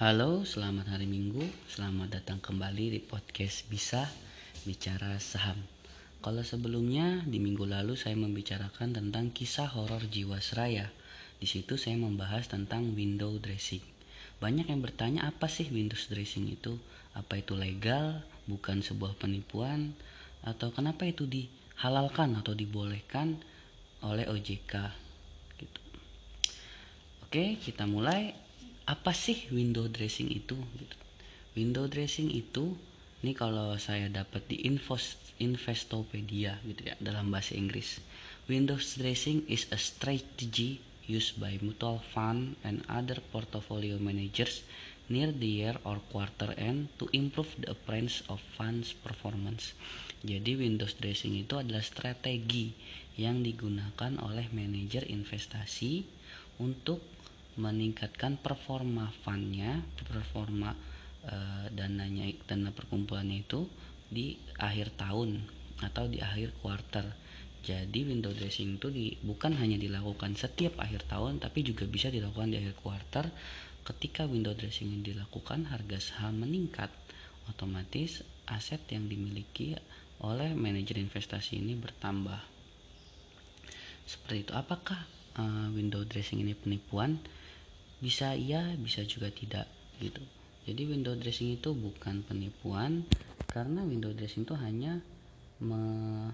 Halo, selamat hari Minggu. Selamat datang kembali di podcast Bisa Bicara Saham. Kalau sebelumnya di minggu lalu saya membicarakan tentang kisah horor Jiwasraya. Di situ saya membahas tentang window dressing. Banyak yang bertanya apa sih window dressing itu? Apa itu legal? Bukan sebuah penipuan? Atau kenapa itu dihalalkan atau dibolehkan oleh OJK? Gitu. Oke, kita mulai apa sih window dressing itu gitu. window dressing itu ini kalau saya dapat di Invest, Investopedia gitu ya dalam bahasa Inggris window dressing is a strategy used by mutual fund and other portfolio managers near the year or quarter end to improve the appearance of funds performance. Jadi window dressing itu adalah strategi yang digunakan oleh manajer investasi untuk meningkatkan performa fundnya performa uh, dananya dana perkumpulannya itu di akhir tahun atau di akhir quarter jadi window dressing itu di, bukan hanya dilakukan setiap akhir tahun tapi juga bisa dilakukan di akhir quarter ketika window dressing dilakukan harga saham meningkat otomatis aset yang dimiliki oleh manajer investasi ini bertambah. Seperti itu. Apakah uh, window dressing ini penipuan bisa iya bisa juga tidak gitu jadi window dressing itu bukan penipuan karena window dressing itu hanya me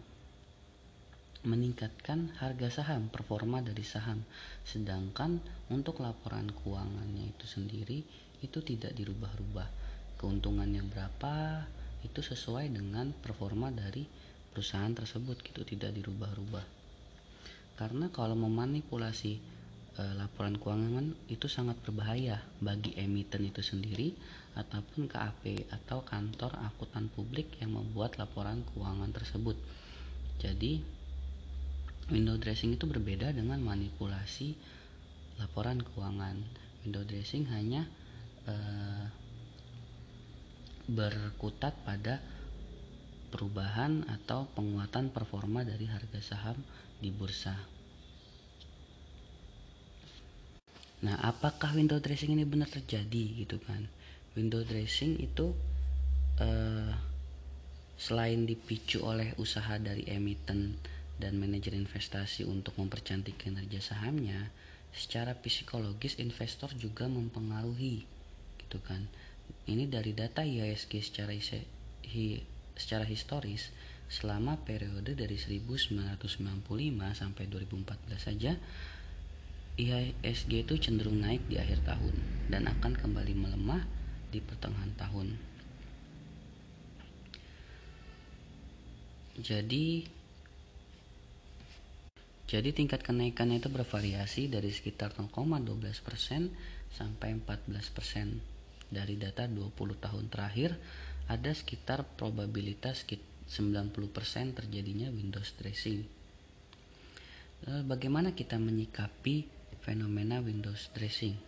meningkatkan harga saham, performa dari saham. Sedangkan untuk laporan keuangannya itu sendiri itu tidak dirubah-rubah. Keuntungannya berapa itu sesuai dengan performa dari perusahaan tersebut gitu, tidak dirubah-rubah. Karena kalau memanipulasi laporan keuangan itu sangat berbahaya bagi emiten itu sendiri ataupun KAP atau kantor akuntan publik yang membuat laporan keuangan tersebut. Jadi window dressing itu berbeda dengan manipulasi laporan keuangan. Window dressing hanya e, berkutat pada perubahan atau penguatan performa dari harga saham di bursa. Nah, apakah window dressing ini benar terjadi gitu kan? Window dressing itu uh, selain dipicu oleh usaha dari emiten dan manajer investasi untuk mempercantik kinerja sahamnya, secara psikologis investor juga mempengaruhi gitu kan. Ini dari data IISG secara hi, secara historis selama periode dari 1995 sampai 2014 saja IHSG itu cenderung naik di akhir tahun dan akan kembali melemah di pertengahan tahun. Jadi jadi tingkat kenaikannya itu bervariasi dari sekitar 0,12% sampai 14%. Dari data 20 tahun terakhir ada sekitar probabilitas 90% terjadinya Windows dressing. Bagaimana kita menyikapi fenomena Windows dressing.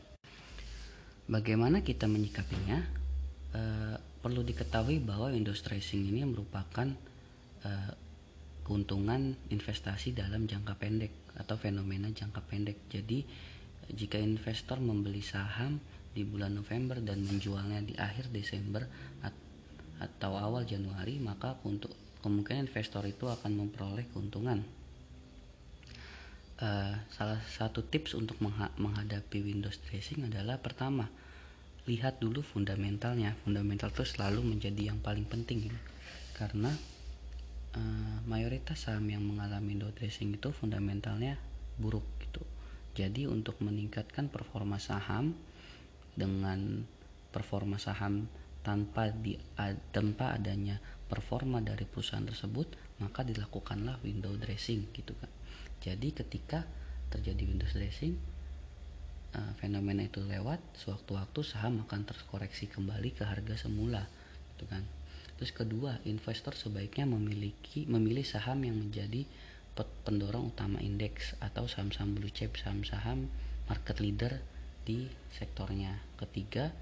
Bagaimana kita menyikapinya? E, perlu diketahui bahwa Windows dressing ini merupakan e, keuntungan investasi dalam jangka pendek atau fenomena jangka pendek. Jadi jika investor membeli saham di bulan November dan menjualnya di akhir Desember atau awal Januari, maka untuk kemungkinan investor itu akan memperoleh keuntungan uh, salah satu tips untuk menghadapi Windows dressing adalah pertama lihat dulu fundamentalnya. Fundamental itu selalu menjadi yang paling penting ya. karena uh, mayoritas saham yang mengalami Windows dressing itu fundamentalnya buruk gitu. Jadi untuk meningkatkan performa saham dengan performa saham tanpa di tanpa adanya performa dari perusahaan tersebut maka dilakukanlah window dressing gitu kan jadi ketika terjadi windows dressing uh, fenomena itu lewat sewaktu-waktu saham akan terkoreksi kembali ke harga semula gitu kan. Terus kedua investor sebaiknya memiliki memilih saham yang menjadi pendorong utama indeks atau saham-saham blue chip saham-saham market leader di sektornya. Ketiga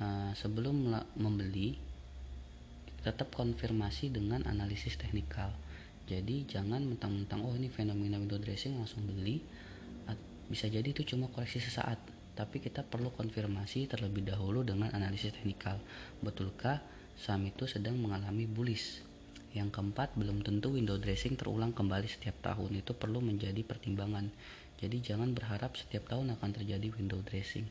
uh, sebelum membeli tetap konfirmasi dengan analisis teknikal jadi jangan mentang-mentang oh ini fenomena window dressing langsung beli bisa jadi itu cuma koreksi sesaat tapi kita perlu konfirmasi terlebih dahulu dengan analisis teknikal. Betulkah saham itu sedang mengalami bullish? Yang keempat, belum tentu window dressing terulang kembali setiap tahun. Itu perlu menjadi pertimbangan. Jadi jangan berharap setiap tahun akan terjadi window dressing.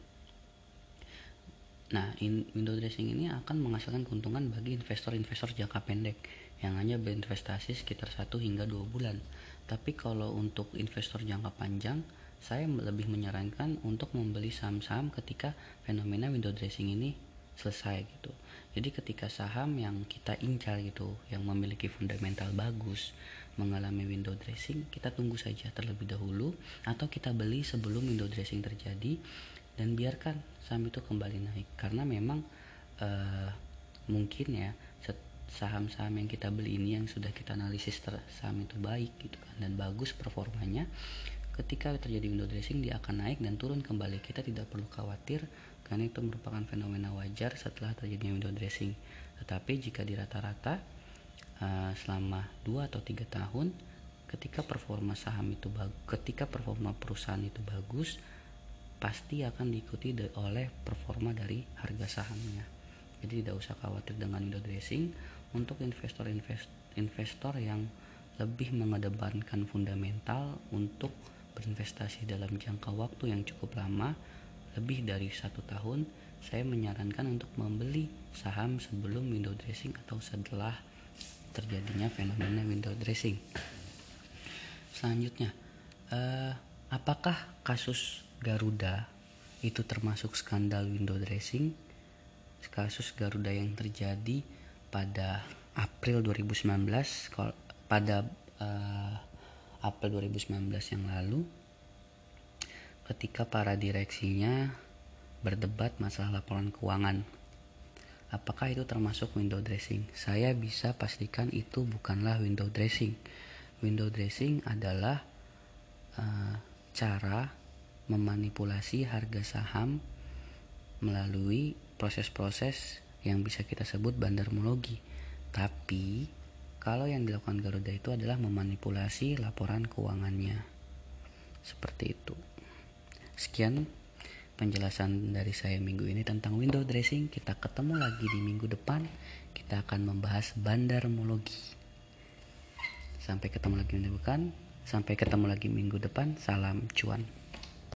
Nah, in, window dressing ini akan menghasilkan keuntungan bagi investor-investor jangka pendek yang hanya berinvestasi sekitar 1 hingga 2 bulan. Tapi kalau untuk investor jangka panjang, saya lebih menyarankan untuk membeli saham-saham ketika fenomena window dressing ini selesai gitu. Jadi ketika saham yang kita incar gitu, yang memiliki fundamental bagus, mengalami window dressing, kita tunggu saja terlebih dahulu atau kita beli sebelum window dressing terjadi dan biarkan saham itu kembali naik. Karena memang uh, mungkin ya saham-saham yang kita beli ini yang sudah kita analisis saham itu baik gitu kan dan bagus performanya ketika terjadi window dressing dia akan naik dan turun kembali. Kita tidak perlu khawatir karena itu merupakan fenomena wajar setelah terjadinya window dressing. Tetapi jika di rata-rata uh, selama 2 atau tiga tahun ketika performa saham itu bagus ketika performa perusahaan itu bagus pasti akan diikuti oleh performa dari harga sahamnya jadi tidak usah khawatir dengan window dressing untuk investor-investor yang lebih mengedepankan fundamental untuk berinvestasi dalam jangka waktu yang cukup lama, lebih dari satu tahun, saya menyarankan untuk membeli saham sebelum window dressing atau setelah terjadinya fenomena window dressing. Selanjutnya, eh, apakah kasus Garuda itu termasuk skandal window dressing? Kasus Garuda yang terjadi pada April 2019 pada uh, April 2019 yang lalu ketika para direksinya berdebat masalah laporan keuangan. Apakah itu termasuk window dressing? Saya bisa pastikan itu bukanlah window dressing. Window dressing adalah uh, cara memanipulasi harga saham melalui proses-proses yang bisa kita sebut bandarmologi. Tapi kalau yang dilakukan Garuda itu adalah memanipulasi laporan keuangannya. Seperti itu. Sekian penjelasan dari saya minggu ini tentang window dressing. Kita ketemu lagi di minggu depan. Kita akan membahas bandarmologi. Sampai ketemu lagi minggu depan. Sampai ketemu lagi minggu depan. Salam cuan.